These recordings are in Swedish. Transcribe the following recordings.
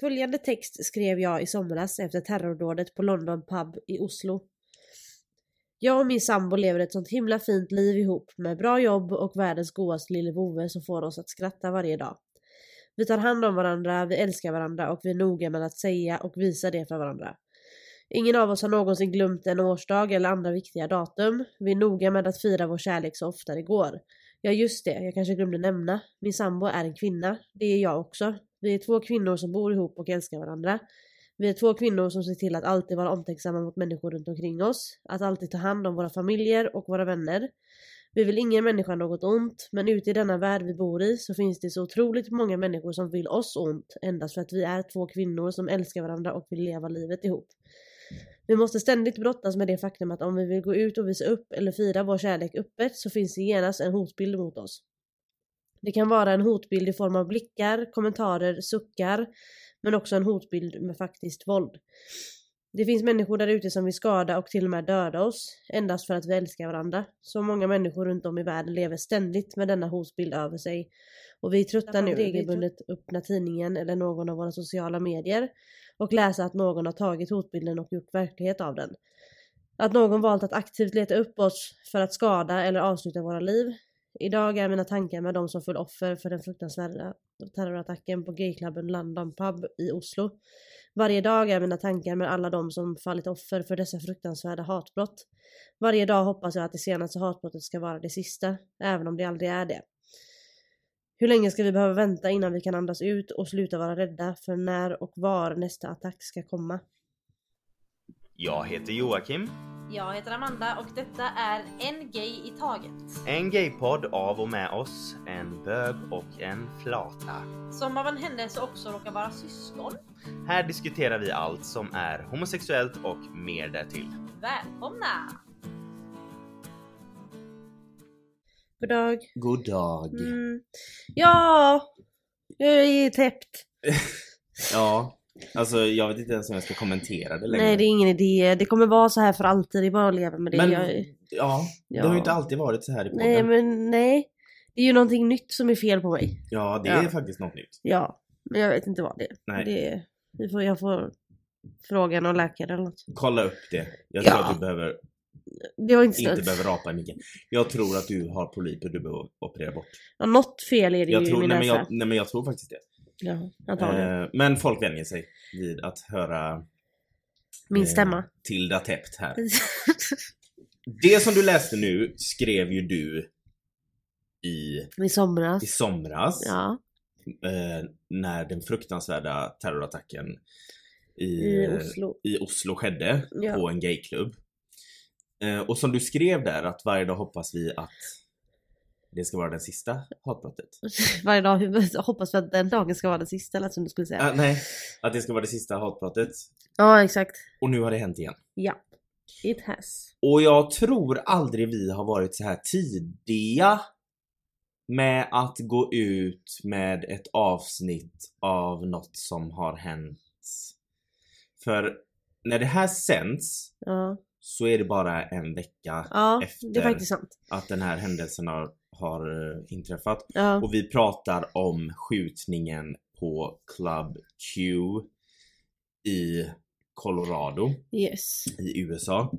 Följande text skrev jag i somras efter terrordådet på London Pub i Oslo. Jag och min sambo lever ett sånt himla fint liv ihop med bra jobb och världens godaste lille vovve som får oss att skratta varje dag. Vi tar hand om varandra, vi älskar varandra och vi är noga med att säga och visa det för varandra. Ingen av oss har någonsin glömt en årsdag eller andra viktiga datum. Vi är noga med att fira vår kärlek så ofta det går. Ja just det, jag kanske glömde nämna. Min sambo är en kvinna. Det är jag också. Vi är två kvinnor som bor ihop och älskar varandra. Vi är två kvinnor som ser till att alltid vara omtänksamma mot människor runt omkring oss. Att alltid ta hand om våra familjer och våra vänner. Vi vill ingen människa något ont, men ute i denna värld vi bor i så finns det så otroligt många människor som vill oss ont endast för att vi är två kvinnor som älskar varandra och vill leva livet ihop. Vi måste ständigt brottas med det faktum att om vi vill gå ut och visa upp eller fira vår kärlek öppet så finns det genast en hotbild mot oss. Det kan vara en hotbild i form av blickar, kommentarer, suckar, men också en hotbild med faktiskt våld. Det finns människor där ute som vill skada och till och med döda oss, endast för att vi älskar varandra. Så många människor runt om i världen lever ständigt med denna hotbild över sig. Och vi är trötta nu regelbundet öppna tidningen eller någon av våra sociala medier och läsa att någon har tagit hotbilden och gjort verklighet av den. Att någon valt att aktivt leta upp oss för att skada eller avsluta våra liv. Idag är mina tankar med de som föll offer för den fruktansvärda terrorattacken på gayklubben London Pub i Oslo. Varje dag är mina tankar med alla de som fallit offer för dessa fruktansvärda hatbrott. Varje dag hoppas jag att det senaste hatbrottet ska vara det sista, även om det aldrig är det. Hur länge ska vi behöva vänta innan vi kan andas ut och sluta vara rädda för när och var nästa attack ska komma? Jag heter Joakim. Jag heter Amanda och detta är En Gay i Taget. En gaypodd av och med oss, en bög och en flata. Som av en händelse också råkar vara syskon. Här diskuterar vi allt som är homosexuellt och mer därtill. Välkomna! God dag. God dag. Mm. Ja, jag är täppt. Ja, alltså jag vet inte ens om jag ska kommentera det längre. Nej, det är ingen idé. Det kommer vara så här för alltid. Det är bara att leva med det. Men Jag, ja, det Ja. har ju inte alltid varit så här i podden. nej, men nej. Det är ju någonting nytt som är fel på mig. Ja, det Ja. är faktiskt något nytt. Ja, men jag vet inte vad det är. Nej. Det vi får, jag får fråga någon läkare eller något. Kolla upp det. Jag Ja. tror att du behöver, Det har inte inte behöver rapa i micken. Jag tror att du har polyper du behöver operera bort. Ja, något fel är det Jag ju tror, i min nej, men näsa. jag, nej men jag tror faktiskt det. Ja, antagligen. Eh, men folk vänjer sig vid att höra min eh, stämma. Tilda täppt här. Det som du läste nu skrev ju du i, I somras. i somras. Ja, Eh, när den fruktansvärda terrorattacken i, i eh, Oslo. i Oslo skedde Ja. på en gayklubb. Eh, och som du skrev där att varje dag hoppas vi att det ska vara det sista hatbrottet. Varje dag hoppas vi att den dagen ska vara den sista eller som du skulle säga. Ah, nej, att det ska vara det sista hatbrottet. Ja, exakt. Och nu har det hänt igen. Ja. It has. Och jag tror aldrig vi har varit så här tidiga med att gå ut med ett avsnitt av något som har hänt. För när det här sänds Ja, så är det bara en vecka ja Efter- att den här händelsen har, har eh, inträffat. Ja, Och vi pratar om skjutningen på Club Q i Colorado yes. i USA.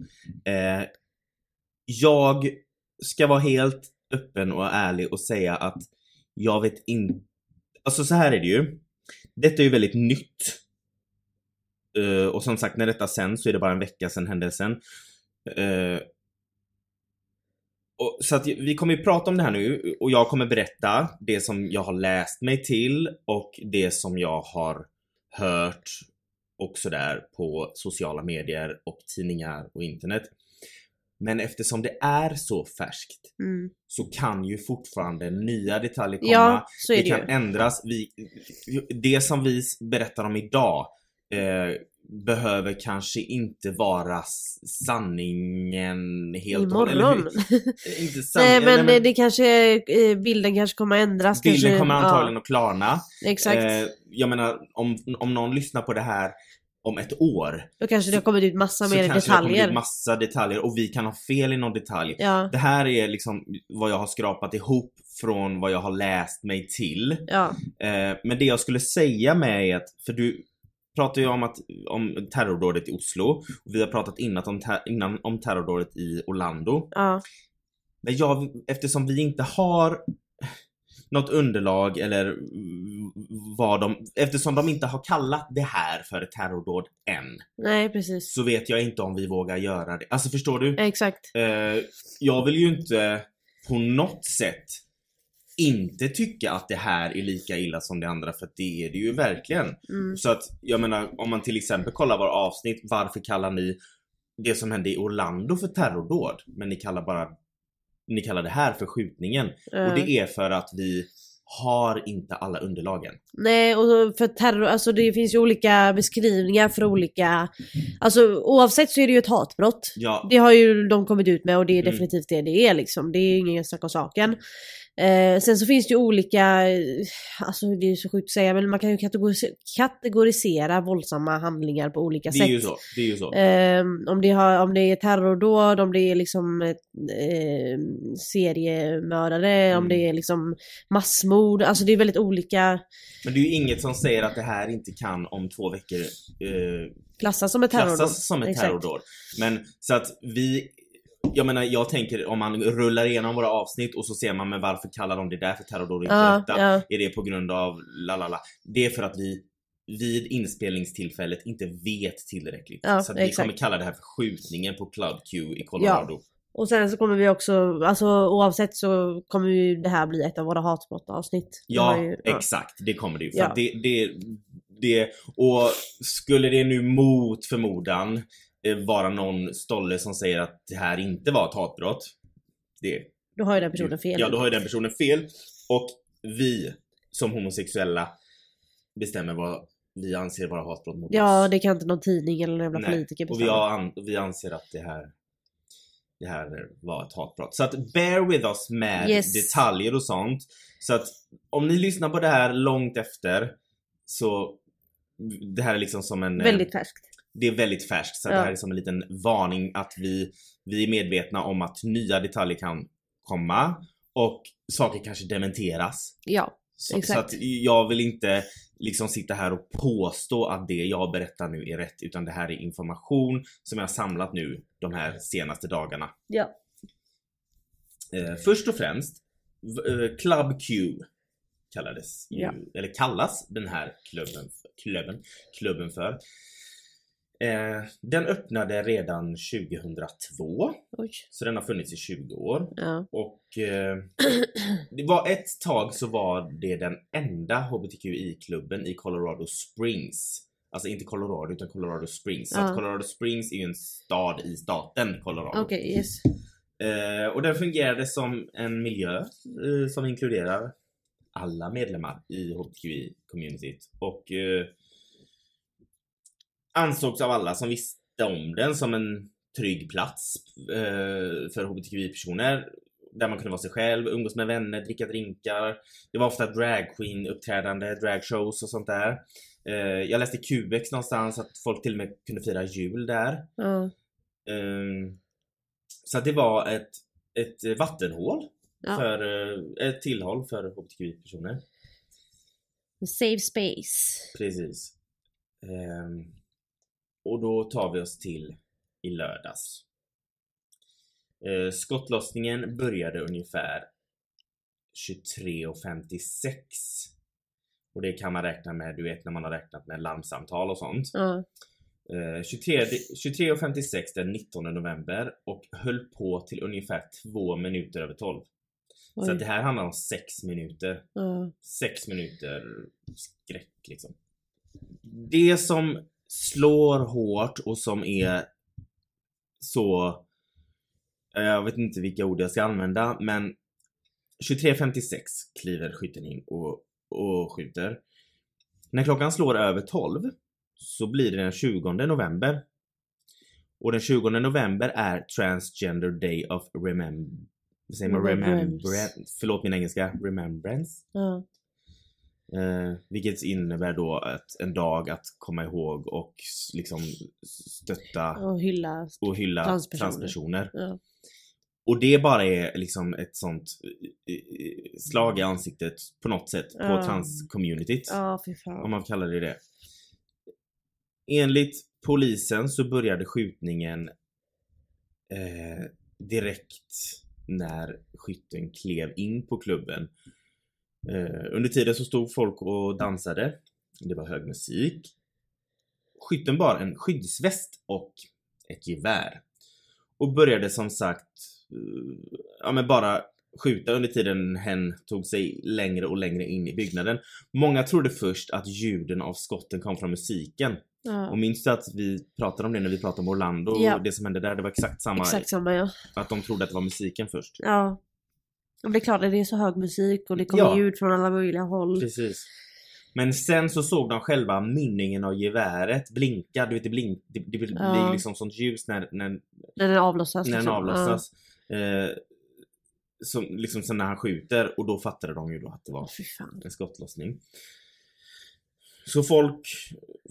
Eh, jag ska vara helt öppen och ärlig och säga att jag vet inte... Alltså så här är det ju. Detta är ju väldigt nytt. Eh, och som sagt när detta sänds så är det bara en vecka sedan händelsen. Eh, och, så att vi kommer ju prata om det här nu och jag kommer berätta det som jag har läst mig till och det som jag har hört och sådär på sociala medier och tidningar och internet. Men eftersom det är så färskt Mm. så kan ju fortfarande nya detaljer komma. Ja, så är det det kan ju. ändras. Vi, det som vi berättar om idag eh, behöver kanske inte vara sanningen helt Imorgon. hur? Inte sanningen, Nej men, det kanske, eh, bilden kanske kommer ändras. bilden kanske, kommer antagligen Ja, att klarna. exakt. Eh, jag menar om, om någon lyssnar på det här om ett år Då kanske det har kommit ut massa så mer kanske det har kommit detaljer. ut massa detaljer och vi kan ha fel i någon detalj. Ja, Det här är liksom vad jag har skrapat ihop från vad jag har läst mig till. ja. Eh, men det jag skulle säga med är att, för du, pratar ju om, att, om terrordådet i Oslo. Och vi har pratat innan om, ter- innan om terrordådet i Orlando. Ja. Men jag, eftersom vi inte har något underlag eller vad de, eftersom de inte har kallat det här för ett terrordåd än. Nej precis. Så vet jag inte om vi vågar göra det. Alltså förstår du? Exakt. Eh, jag vill ju inte på något sätt inte tycka att det här är lika illa som det andra för det är det ju verkligen. Mm. Så att jag menar om man till exempel kollar våra avsnitt, varför kallar ni det som hände i Orlando för terrordåd? Men ni kallar bara ni kallar det här för skjutningen. Ja. Och det är för att vi har inte alla underlagen. Nej och för terror, alltså det finns ju olika beskrivningar för olika, alltså oavsett så är det ju ett hatbrott. Ja, Det har ju de kommit ut med och det är Mm. definitivt det det är liksom. Det är ju ingen snack om saken. Eh, sen så finns det ju olika, eh, alltså det är ju så sjukt att säga men man kan ju kategorisera, kategorisera våldsamma handlingar på olika det sätt. är ju så. Det är ju så. Eh, om, det har, om det är terrordåd, om det är liksom eh, seriemördare, om Mm. det är liksom massmord. Alltså det är väldigt olika Men det är ju inget som säger att det här inte kan om två veckor eh, klassas som ett terrordåd. klassas som ett terrordåd. Men så att vi jag menar jag tänker om man rullar igenom våra avsnitt och så ser man men varför kallar de det där för terrordåd och inte Ja, detta? ja. Är det på grund av la la la? Det är för att vi vid inspelningstillfället inte vet tillräckligt. Ja, så vi exakt. kommer kalla det här för skjutningen på Club Q i Colorado. Och sen så kommer vi också, alltså oavsett så kommer ju det här bli ett av våra hatbrott-avsnitt. Ja, ju- exakt. Det kommer det ju. För Ja. det, det, det, och skulle det nu mot förmodan vara någon stolle som säger att det här inte var ett hatbrott. Det, Då har ju den personen fel. Ja, då har ju den personen fel. Och vi som homosexuella bestämmer vad vi anser vara hatbrott mot Ja, oss. det kan inte någon tidning eller någon jävla Nej, politiker Och vi, bestämma. an, vi anser att det här det här var ett hatbrott. Så att bear with us med Yes. detaljer och sånt. Så att om ni lyssnar på det här långt efter så det här är liksom som en... eh, Väldigt färskt. Det är väldigt färskt så Ja. det här är som en liten varning att vi, vi är medvetna om att nya detaljer kan komma och saker kanske dementeras. Ja, Så, så Exakt. att jag vill inte liksom sitta här och påstå att det jag berättar nu är rätt utan det här är information som jag har samlat nu de här senaste dagarna. ja. Eh, först och främst eh, Club Q kallades ju, Ja. eller kallas den här klubben, klubben, klubben för. Eh, den öppnade redan 2002 Oj. så den har funnits i 20 år. Ja. Och eh, det var ett tag så var det den enda HBTQI-klubben i Colorado Springs. Alltså inte Colorado utan Colorado Springs. Så Ja. att Colorado Springs är ju en stad i staten Colorado. Okej, yes. Eh, och den fungerade som en miljö eh, som inkluderar alla medlemmar i HBTQI-communityt. Och eh, ansågs av alla som visste om den som en trygg plats eh, för HBTQI-personer. Där man kunde vara sig själv, umgås med vänner, dricka drinkar. Det var ofta dragqueen uppträdande, dragshows och sånt där. Eh, jag läste QX någonstans att folk till och med kunde fira jul där. Ja. Ehm, så det var ett, ett vattenhål Ja. för eh, ett tillhåll för HBTQI-personer. Safe space. Precis. Ehm, och då tar vi oss till i lördags. Uh, skottlossningen började ungefär 23.56 och det kan man räkna med, du vet när man har räknat med larmsamtal och sånt. Ja. Eh, 23 23.56 den 19 november och höll på till ungefär två minuter över 12. Så Oj. att det här handlar om sex minuter. Ja. Sex minuter skräck liksom. Det som slår hårt och som är så... eh, Jag vet inte vilka ord jag ska använda men 23.56 kliver skytten in och, och skjuter. När klockan slår över 12 så blir det den 20 november. Och den 20 november är Transgender Day of Remem... vad säger man? Remembrance. Remembrance. Förlåt min engelska. Remembrance. Ja. Eh, vilket innebär då att en dag att komma ihåg och liksom stötta Och hylla. och hylla Transpersoner. transpersoner. Ja. Och det bara är liksom ett sånt eh, eh, slag i ansiktet på något sätt på Ja. transcommunityt. Ja. Om man kallar det det. enligt polisen så började skjutningen eh, direkt när skytten klev in på klubben. Eh, under tiden så stod folk och dansade. Det var hög musik. Skytten bar en skyddsväst och ett gevär. Och började som sagt eh, ja men bara skjuta under tiden hen tog sig längre och längre in i byggnaden. Många trodde först att ljuden av skotten kom från musiken. Ja. Och minns du att vi pratade om det när vi pratade om Orlando Ja. och det som hände där? Det var exakt samma. Exakt samma ja. Att de trodde att det var musiken först. Ja. Och det är klart det är så hög musik och det kommer Ja. ljud från alla möjliga håll. Precis. Men sen så såg de själva mynningen av geväret blinka. Du vet det blink, det, det blir Ja. liksom sånt ljus när, när, När den avlossas. när den liksom. avlossas. Eh, som, liksom som när han skjuter och då fattade de ju då att det Ja. var en skottlossning. Så folk,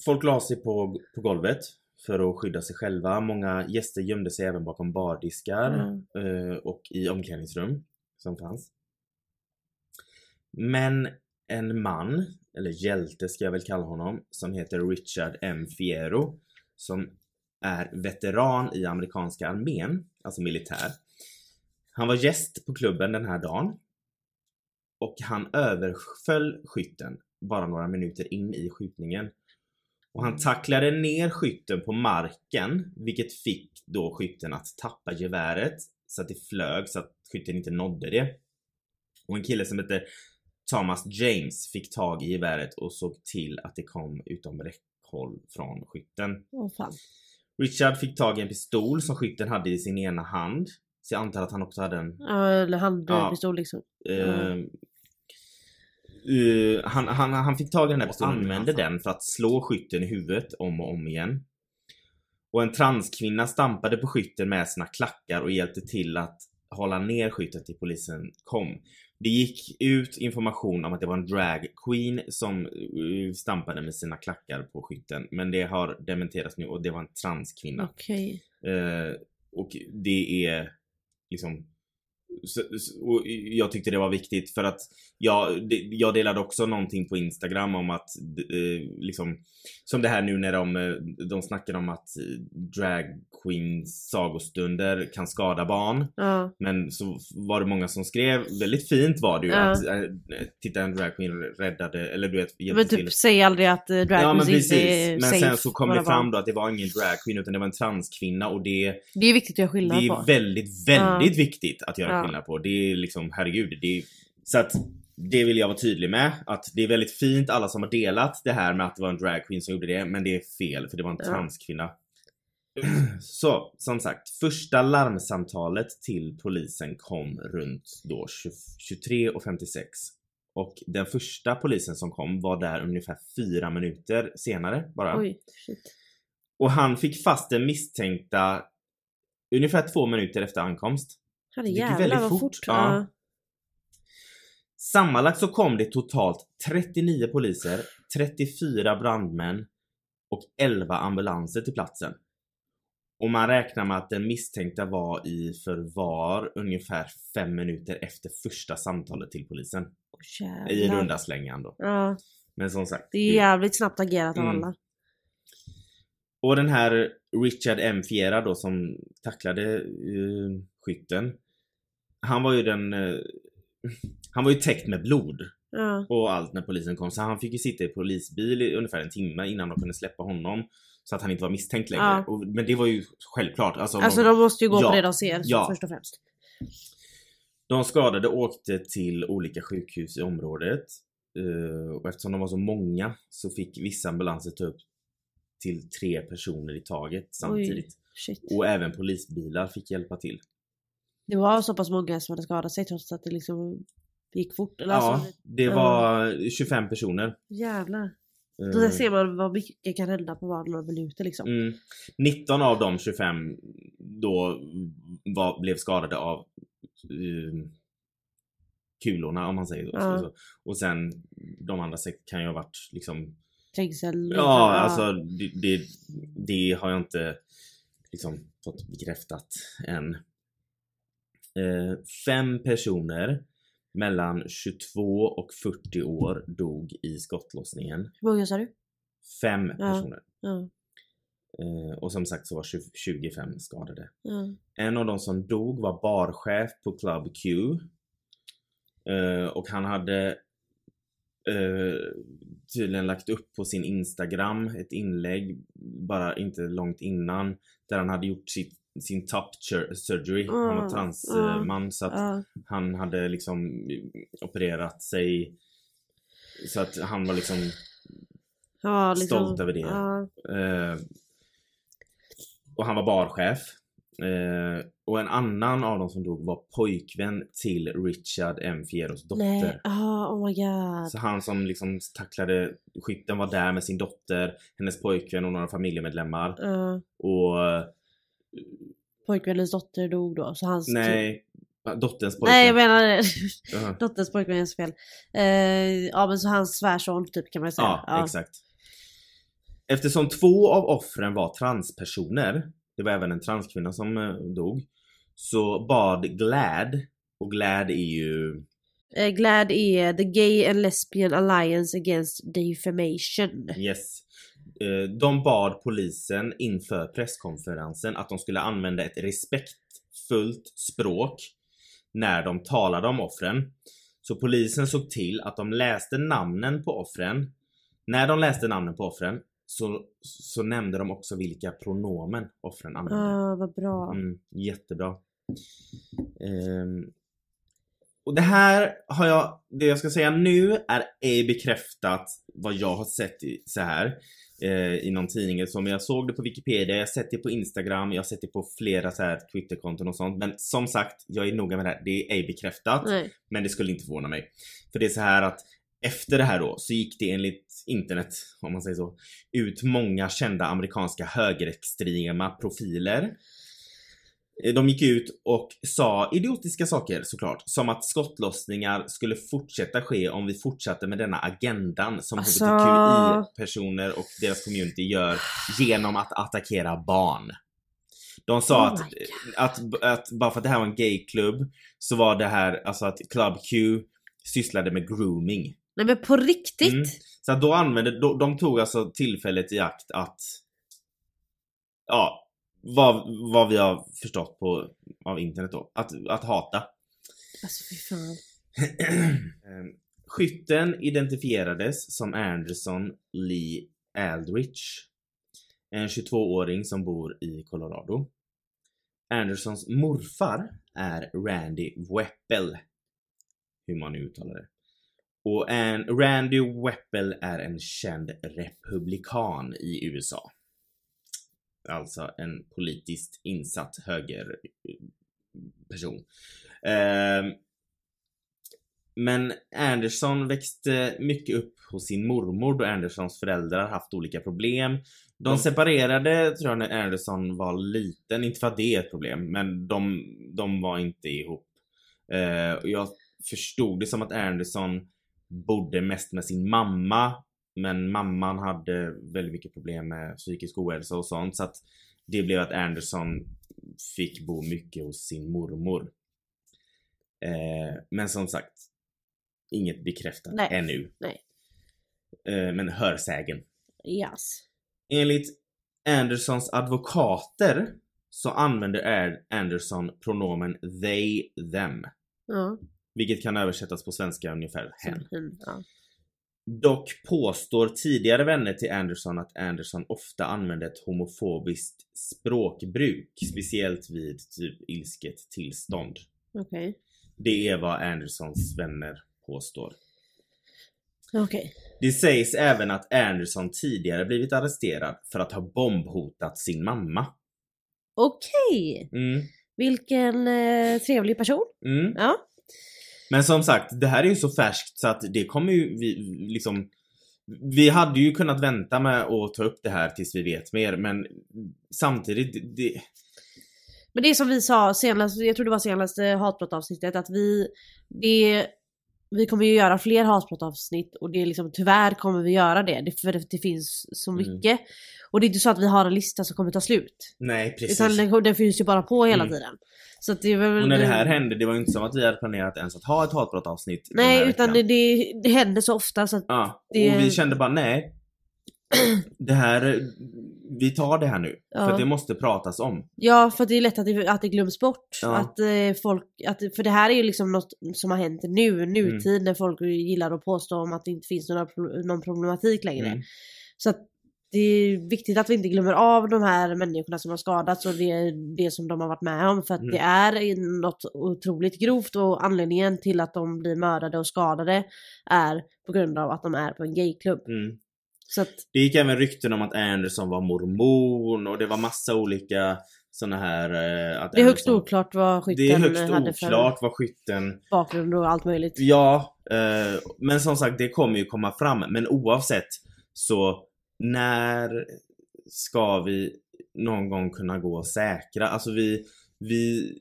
folk la sig på, på golvet för att skydda sig själva. Många gäster gömde sig även bakom bardiskar Mm. och i omklädningsrum som fanns. Men en man, eller hjälte ska jag väl kalla honom, som heter Richard M. Fierro som är veteran i amerikanska armén, alltså militär. Han var gäst på klubben den här dagen och han överföll skytten bara några minuter in i skjutningen. Och han tacklade ner skytten på marken vilket fick då skytten att tappa geväret så att det flög så att skytten inte nådde det. Och en kille som hette Thomas James fick tag i geväret och såg till att det kom utom räckhåll från skytten. Åh fan. Richard fick tag i en pistol som skytten hade i sin ena hand. Så jag antar att han också hade en Ja, eller handpistol liksom. Eh, eh, han, han, han fick tag i den pistolen och Använde den för att slå skytten i huvudet om och om igen. Och en transkvinna stampade på skytten med sina klackar och hjälpte till att hålla ner skyttet till polisen kom. Det gick ut information om att det var en drag queen som eh, stampade med sina klackar på skytten. Men det har dementerats nu och det var en transkvinna. Okej. Eh, och det är liksom och jag tyckte det var viktigt för att jag, det, jag delade också någonting på Instagram om att eh, liksom Som det här nu när de, eh, de snackar om att eh, drag queens sagostunder kan skada barn Ja. Men så var det många som skrev, väldigt fint var det ju Ja. att Titta en drag queen räddade, eller du vet hjälpte Men till typ säg aldrig att drag Ja men inte är precis, men sen så kom det fram då att det var ingen drag queen utan det var en transkvinna och det Det är viktigt att göra det skillnad är på. väldigt, väldigt Ja. viktigt att göra Ja. skillnad på. Det är liksom, herregud. Det är, så att det vill jag vara tydlig med. Att det är väldigt fint alla som har delat det här med att det var en dragqueen som gjorde det. Men det är fel för det var en Ja. transkvinna. Så som sagt, första larmsamtalet till polisen kom runt då 23.56. Och den första polisen som kom var där ungefär fyra minuter senare bara. Oj, shit. Och han fick fast den misstänkta ungefär två minuter efter ankomst. Herre gick jävlar väldigt fort, fort. ja. Sammanlagt så kom det totalt 39 poliser, 34 brandmän och 11 ambulanser till platsen. Och man räknar med att den misstänkta var i förvar ungefär fem minuter efter första samtalet till polisen. Åh, I jävlar. runda slängan då. Ja, Men som sagt. det är jävligt snabbt agerat av Mm. alla. Och den här Richard M. Fiera då som tacklade uh, skytten. Han var ju den... eh, han var ju täckt med blod Ja. och allt när polisen kom. Så han fick ju sitta i polisbil i ungefär en timme innan de kunde släppa honom. Så att han inte var misstänkt längre. Ja. Och, men det var ju självklart. Alltså, Alltså de måste ju gå Ja, på det de ser ja. först och främst. De skadade åkte till olika sjukhus i området. Eh, och eftersom de var så många så fick vissa ambulanser ta upp till tre personer i taget samtidigt. Shit. Och även polisbilar fick hjälpa till. Det var så pass många som hade skadat sig trots att det liksom gick fort. Eller Ja, alltså, det ja. var 25 personer. jävlar. Eh, Då ser man vad mycket kan hända på bara några minuter liksom. Mm. 19 av de 25 då var, blev skadade av eh, kulorna om man säger så. Ja. så. Och sen de andra kan ju ha varit liksom Trängsel. Ja, alltså det, det, det har jag inte liksom fått bekräftat än. Eh, fem personer mellan 22 och 40 år dog i skottlossningen. Hur många sa du? Fem personer. Ja. Eh, och som sagt så var 20, 25 skadade. Ja. En av de som dog var barchef på Club Q. Eh, och han hade eh, tydligen lagt upp på sin Instagram ett inlägg bara inte långt innan där han hade gjort sitt, sin top sur- surgery. Han var Mm, transman så att Ja. han hade liksom opererat sig så att han var liksom Ja, liksom, Stolt över det. Eh, och han var barchef. Eh, och en annan av dem som dog var pojkvän till Richard M. Fieros dotter. Nej, ah, oh my god. Så han som liksom tacklade skytten var där med sin dotter, hennes pojkvän och några familjemedlemmar. Och pojkvännens dotter dog då, så hans... nej, dotterns pojkvän. Nej jag menar det. Jaha. Dotterns pojkväns fel. Eh, ja men så hans svärson typ kan man säga. Ja, exakt. Eftersom två av offren var transpersoner, det var även en transkvinna som eh, dog, så bad GLAD, och GLAD är ju Eh, GLAD är The Gay and Lesbian Alliance Against Defamation. Yes. Eh, De bad polisen inför presskonferensen att de skulle använda ett respektfullt språk när de talade om offren. Så polisen såg till att de läste namnen på offren. När de läste namnen på offren så, så nämnde de också vilka pronomen offren använde. Ah, vad bra. Mm, jättebra. Ehm, och det här har jag, det jag ska säga nu är ej bekräftat vad jag har sett i, så här eh, i någon tidning eller så, men jag såg det på Wikipedia, jag har sett det på Instagram, jag har sett det på flera så här Twitterkonton och sånt. Men som sagt, jag är noga med det här, det är ej bekräftat. Nej. Men det skulle inte förvåna mig. För det är så här att efter det här då så gick det enligt internet, om man säger så, ut många kända amerikanska högerextrema profiler. Eh, De gick ut och sa idiotiska saker såklart, som att skottlossningar skulle fortsätta ske om vi fortsatte med denna agendan som Alltså- HBTQI-personer och deras community gör genom att attackera barn. De sa Oh att, my att, att bara för att det här var en gayklubb så var det här, alltså att Club Q sysslade med grooming. Nej men på riktigt? Mm. Så då använde, då, de tog alltså tillfället i akt att Ja, vad, vad vi har förstått på, av internet då. Att, att hata. Alltså fy fan. Ehm, Skytten identifierades som Anderson Lee Aldrich. En 22-åring som bor i Colorado. Andersons morfar är Randy Weppel. Hur man nu uttalar det. Och en Randy Weppel är en känd republikan i USA. Alltså en politiskt insatt högerperson. Ehm, men Anderson växte mycket upp hos sin mormor då Andersons föräldrar haft olika problem. De Mm. separerade tror jag när Anderson var liten, inte för att det är ett problem, men de, de var inte ihop. Eh, och jag förstod det som att Anderson bodde mest med sin mamma, men mamman hade väldigt mycket problem med psykisk ohälsa och sånt så att det blev att Anderson fick bo mycket hos sin mormor. Eh, men som sagt, inget bekräftat Nej. ännu. Nej. Eh, men hörsägen. Yes. Enligt Andersons advokater så använder Anderson pronomen they, them. Ja. Vilket kan översättas på svenska ungefär hen. Mm, ja. Dock påstår tidigare vänner till Anderson att Anderson ofta använde ett homofobiskt språkbruk, speciellt vid typ ilsket tillstånd. Okej. Det är vad Andersons vänner påstår. Okej. Det sägs även att Anderson tidigare blivit arresterad för att ha bombhotat sin mamma. Okej. Mm, Vilken eh, trevlig person. mm. Ja. Men som sagt, det här är ju så färskt så att det kommer ju vi liksom Vi hade ju kunnat vänta med att ta upp det här tills vi vet mer men samtidigt, det, Men det är som vi sa senast, jag tror det var senaste hatbrottavsnittet att vi, det, vi kommer ju göra fler hatbrottavsnitt och det är liksom tyvärr kommer vi göra det, det för det, finns så Mm. mycket. Och det är inte så att vi har en lista som kommer ta slut. nej precis. Utan den, den finns ju bara på hela Mm. tiden. Så det. Och när det här hände, det var ju inte som att vi hade planerat ens att ha ett hatbrottavsnitt den Nej utan det, det, det händer så ofta så att Ja, det- och vi kände bara nej. det här, vi tar det här nu. Ja. För det måste pratas om. Ja, för det är lätt att det, att det glöms bort. Ja. Att eh, folk, att, för det här är ju liksom något som har hänt nu, nutid, Mm. när folk gillar att påstå om att det inte finns några, någon problematik längre. Mm. Så att det är viktigt att vi inte glömmer av de här människorna som har skadats och det, det som de har varit med om. För att Mm. det är något otroligt grovt och anledningen till att de blir mördade och skadade är på grund av att de är på en gayklubb. Mm. Att, Det gick även rykten om att Anderson var mormon och det var massa olika såna här... eh, Att det är högst Anderson- oklart vad skytten Det är högst hade för oklart vad skytten... bakgrund och allt möjligt. Ja, eh, men som sagt det kommer ju komma fram. Men oavsett så när ska vi någon gång kunna gå säkra? Alltså vi, vi,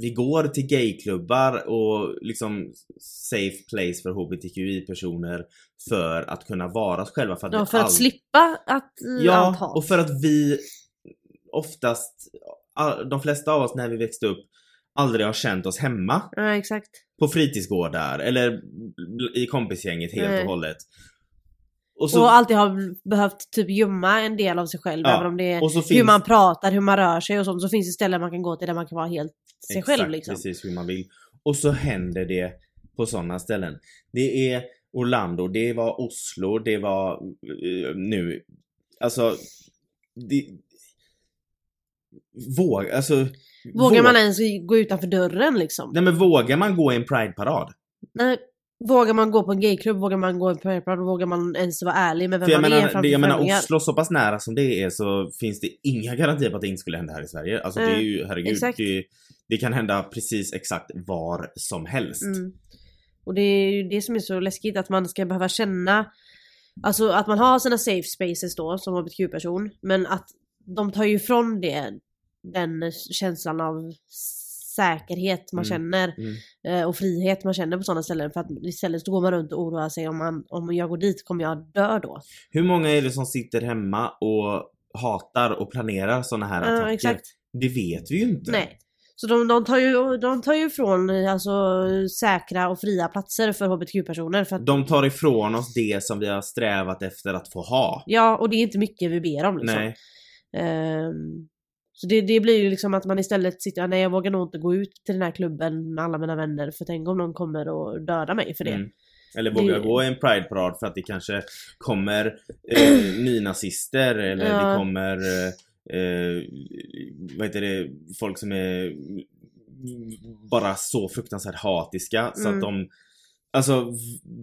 vi går till gayklubbar och liksom safe place för HBTQI-personer för att kunna vara oss själva. För att, Ja, för att all- slippa att allt Ja, hat. och för att vi oftast, de flesta av oss när vi växte upp, aldrig har känt oss hemma Ja, exakt. på fritidsgårdar eller i kompisgänget helt Nej. och hållet. Och Och, så, alltid har behövt typ gömma en del av sig själv. Ja, Även om det är och så hur finns- man pratar, hur man rör sig och sånt. Så finns det ställen man kan gå till där man kan vara helt sig exakt, själv liksom. precis hur man vill. Och så händer det på sådana ställen. Det är Orlando, det var Oslo, det var eh, nu, alltså det, Våg, alltså Vågar våg- man ens gå utanför dörren liksom? Nej men vågar man gå i en prideparad? Nej. Vågar man gå på en gayklubb? Vågar man gå i en parade? Vågar man ens vara ärlig med vem man är menar, framför det, jag menar? Oslo, så pass nära som det är så finns det inga garantier på att det inte skulle hända här i Sverige. Alltså det är ju, herregud, det, det kan hända precis exakt var som helst. Mm. Och det är ju det som är så läskigt att man ska behöva känna Alltså att man har sina safe spaces då som hbtq-person men att de tar ju ifrån det den känslan av säkerhet man Mm. känner Mm. eh, och frihet man känner på sådana ställen för att istället så går man runt och oroar sig om, man, om jag går dit kommer jag dö då. Hur många är det som sitter hemma och hatar och planerar såna här Ja attacker? exakt. Det vet vi ju inte. Nej. Så de, de, tar ju, de tar ju ifrån alltså, säkra och fria platser för hbtq-personer för att De tar ifrån oss det som vi har strävat efter att få ha. Ja, och det är inte mycket vi ber om liksom. Nej. Ehm, så det, det blir ju liksom att man istället sitter, nej jag vågar nog inte gå ut till den här klubben med alla mina vänner för tänk om någon kommer och döda mig för det. Mm. Eller våga Det- gå i en prideparad för att det kanske kommer eh, nynazister eller Ja. det kommer eh, vad heter det, folk som är bara så fruktansvärt hatiska så Mm. att de Alltså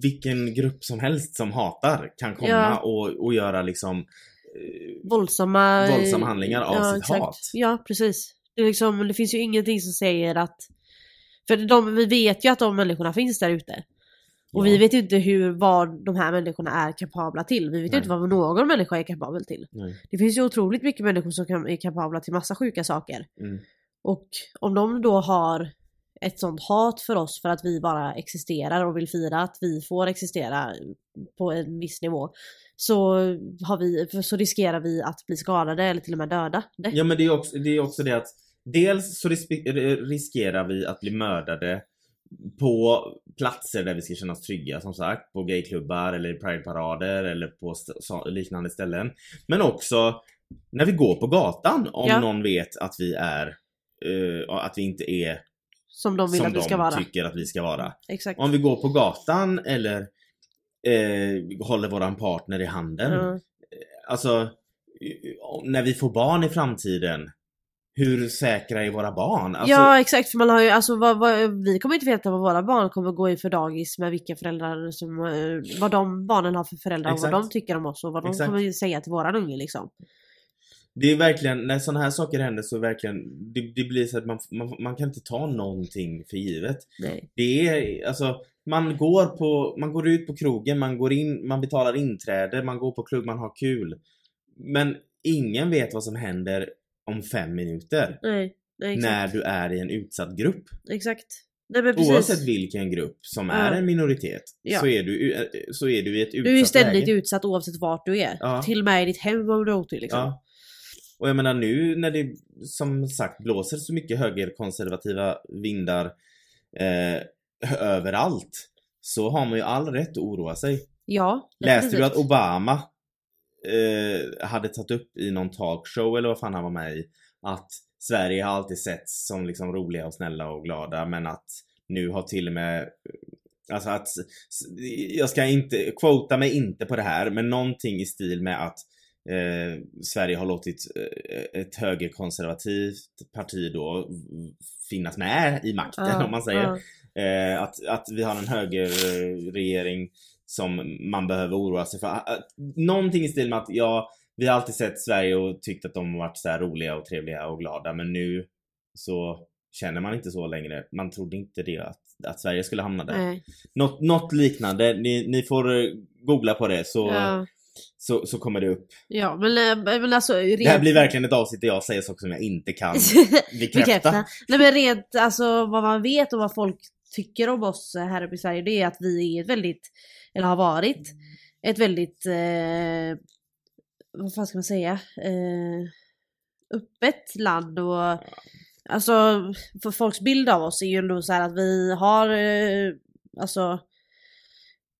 vilken grupp som helst som hatar kan komma Ja. och, och göra liksom eh, Våldsamma... Våldsamma handlingar av sitt hat. Ja, precis. Det, liksom, det finns ju ingenting som säger att... För de, vi vet ju att de människorna finns där ute. Och Ja. vi vet ju inte hur, vad de här människorna är kapabla till. Vi vet ju inte vad någon människa är kapabel till. Nej. Det finns ju otroligt mycket människor som kan, är kapabla till massa sjuka saker. Mm. Och om de då har ett sånt hat för oss för att vi bara existerar och vill fira att vi får existera på en viss nivå. Så, har vi, så riskerar vi att bli skadade eller till och med döda. Ja men det är också det, är också det att Dels så riskerar vi att bli mördade på platser där vi ska känna oss trygga som sagt. På gayklubbar eller i prideparader eller på st- liknande ställen. Men också när vi går på gatan om Ja. någon vet att vi är eh, att vi inte är Som de vill som att vi ska de vara. tycker att vi ska vara. Exakt. Om vi går på gatan eller eh, håller våran partner i handen. Ja. Alltså, när vi får barn i framtiden, hur säkra är våra barn? Alltså, ja exakt, för man har ju, alltså, vad, vad, vi kommer inte veta vad våra barn kommer gå i för dagis med vilka föräldrar som, eh, vad de barnen har för föräldrar och Exakt. vad de tycker om oss och vad de Exakt. kommer säga till våran unge liksom. Det är verkligen, när sådana här saker händer så verkligen, det, det blir så att man, man, man kan inte ta någonting för givet. Nej. Det är, alltså, man går på, man går ut på krogen, man går in, man betalar inträde, man går på klubb, man har kul. Men ingen vet vad som händer om fem minuter. Nej. Nej exakt. när du är i en utsatt grupp. Exakt. Nej. Oavsett vilken grupp som Ja. är en minoritet Ja. så, är du, så är du i ett utsatt Du är ju ständigt läge. utsatt oavsett vart du är. Ja. Till och med i ditt hem om du har otur liksom. Ja. Och jag menar nu när det som sagt blåser så mycket högerkonservativa vindar eh, överallt så har man ju all rätt att oroa sig. Ja, Läste du att Obama eh, hade tagit upp i någon talkshow eller vad fan han var med i att Sverige har alltid setts som liksom roliga och snälla och glada men att nu har till och med Alltså att, jag ska inte, quota mig inte på det här, men någonting i stil med att eh, Sverige har låtit eh, ett högerkonservativt parti då finnas med i makten Ja, om man säger. ja. Eh, att, att vi har en högerregering som man behöver oroa sig för. Ah, Någonting i stil med att ja, vi har alltid sett Sverige och tyckt att de har varit så här roliga och trevliga och glada men nu så känner man inte så längre. Man trodde inte det att, att Sverige skulle hamna där. Nej. Något, något liknande, ni, ni får eh, googla på det så, Ja. Så, så kommer det upp. ja men, eh, men alltså rent... Det här blir verkligen ett avsnitt där jag säger saker som jag inte kan bekräfta. bekräfta. Nej men rent alltså vad man vet och vad folk tycker om oss här uppe i Sverige det är att vi är ett väldigt, eller har varit, ett väldigt, eh, vad fan ska man säga, eh, öppet land och alltså för folks bild av oss är ju ändå så här att vi har, eh, alltså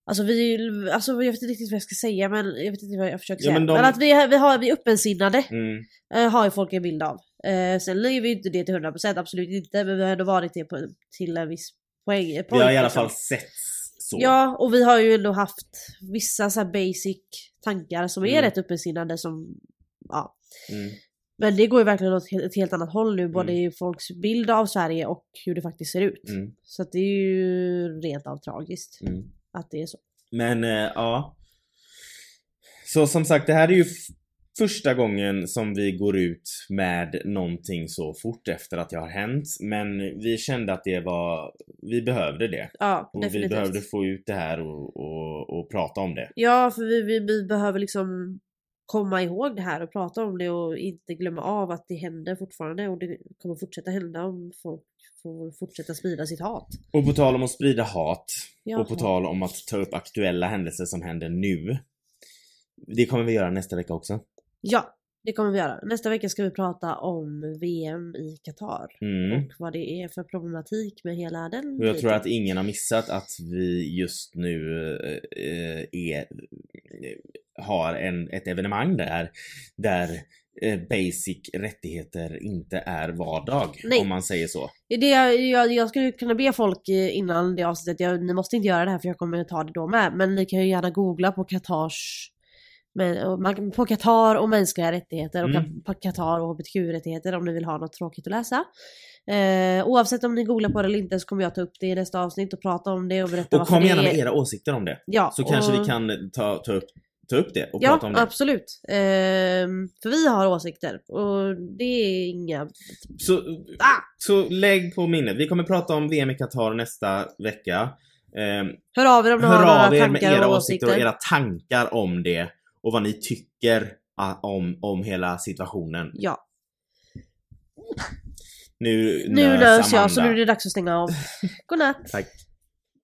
Alltså vi, alltså jag vet inte riktigt vad jag ska säga men jag vet inte vad jag försöker Ja, säga. men Men, de- att vi, vi, har, vi är öppensinnade Mm. eh, har ju folk en bild av. Eh, sen är vi inte det till 100% absolut inte men vi har ändå varit det på, till en viss poäng. Vi har i alla liksom. fall sett så. Ja och vi har ju ändå haft vissa så basic tankar som är Mm. rätt öppensinnade som ja. Mm. Men det går ju verkligen åt ett helt annat håll nu både Mm. i folks bild av Sverige och hur det faktiskt ser ut. Mm. Så att det är ju rent av tragiskt. Att det är så. Men eh, ja. Så som sagt, det här är ju första gången som vi går ut med någonting så fort efter att det har hänt. Men vi kände att det var, vi behövde det. Ja Och vi definitivt. behövde få ut det här och, och, och prata om det. Ja, för vi, vi, vi behöver liksom komma ihåg det här och prata om det och inte glömma av att det händer fortfarande och det kommer fortsätta hända om folk får fortsätta sprida sitt hat. Och på tal om att sprida hat Jaha. och på tal om att ta upp aktuella händelser som händer nu. Det kommer vi göra nästa vecka också. Ja, det kommer vi göra. Nästa vecka ska vi prata om VM i Qatar Mm. och vad det är för problematik med hela den Och jag tror att ingen har missat att vi just nu eh, är, har en, ett evenemang där, där eh, basic rättigheter inte är vardag. Nej. Om man säger så. Det, jag, jag, jag skulle kunna be folk eh, innan det avsnittet, jag, ni måste inte göra det här för jag kommer ta det då med, men ni kan ju gärna googla på Qatars men, på Qatar och mänskliga rättigheter och Mm. på Qatar och hbtq-rättigheter om ni vill ha något tråkigt att läsa. Eh, oavsett om ni googlar på det eller inte så kommer jag ta upp det i nästa avsnitt och prata om det och berätta Och kom gärna är... med era åsikter om det. Ja, Så kanske och- vi kan ta, ta, upp, ta upp det och Ja, prata om det. absolut. Ehm, för vi har åsikter och det är inga... Så, Ah! så lägg på minnet. Vi kommer prata om VM i Qatar nästa vecka. Ehm, Hör av er om ni har några er med tankar era och åsikter och era tankar om det och vad ni tycker ah, om, om hela situationen. Ja, Nu, nu nös jag så nu är det dags att stänga av. Godnatt! Tack.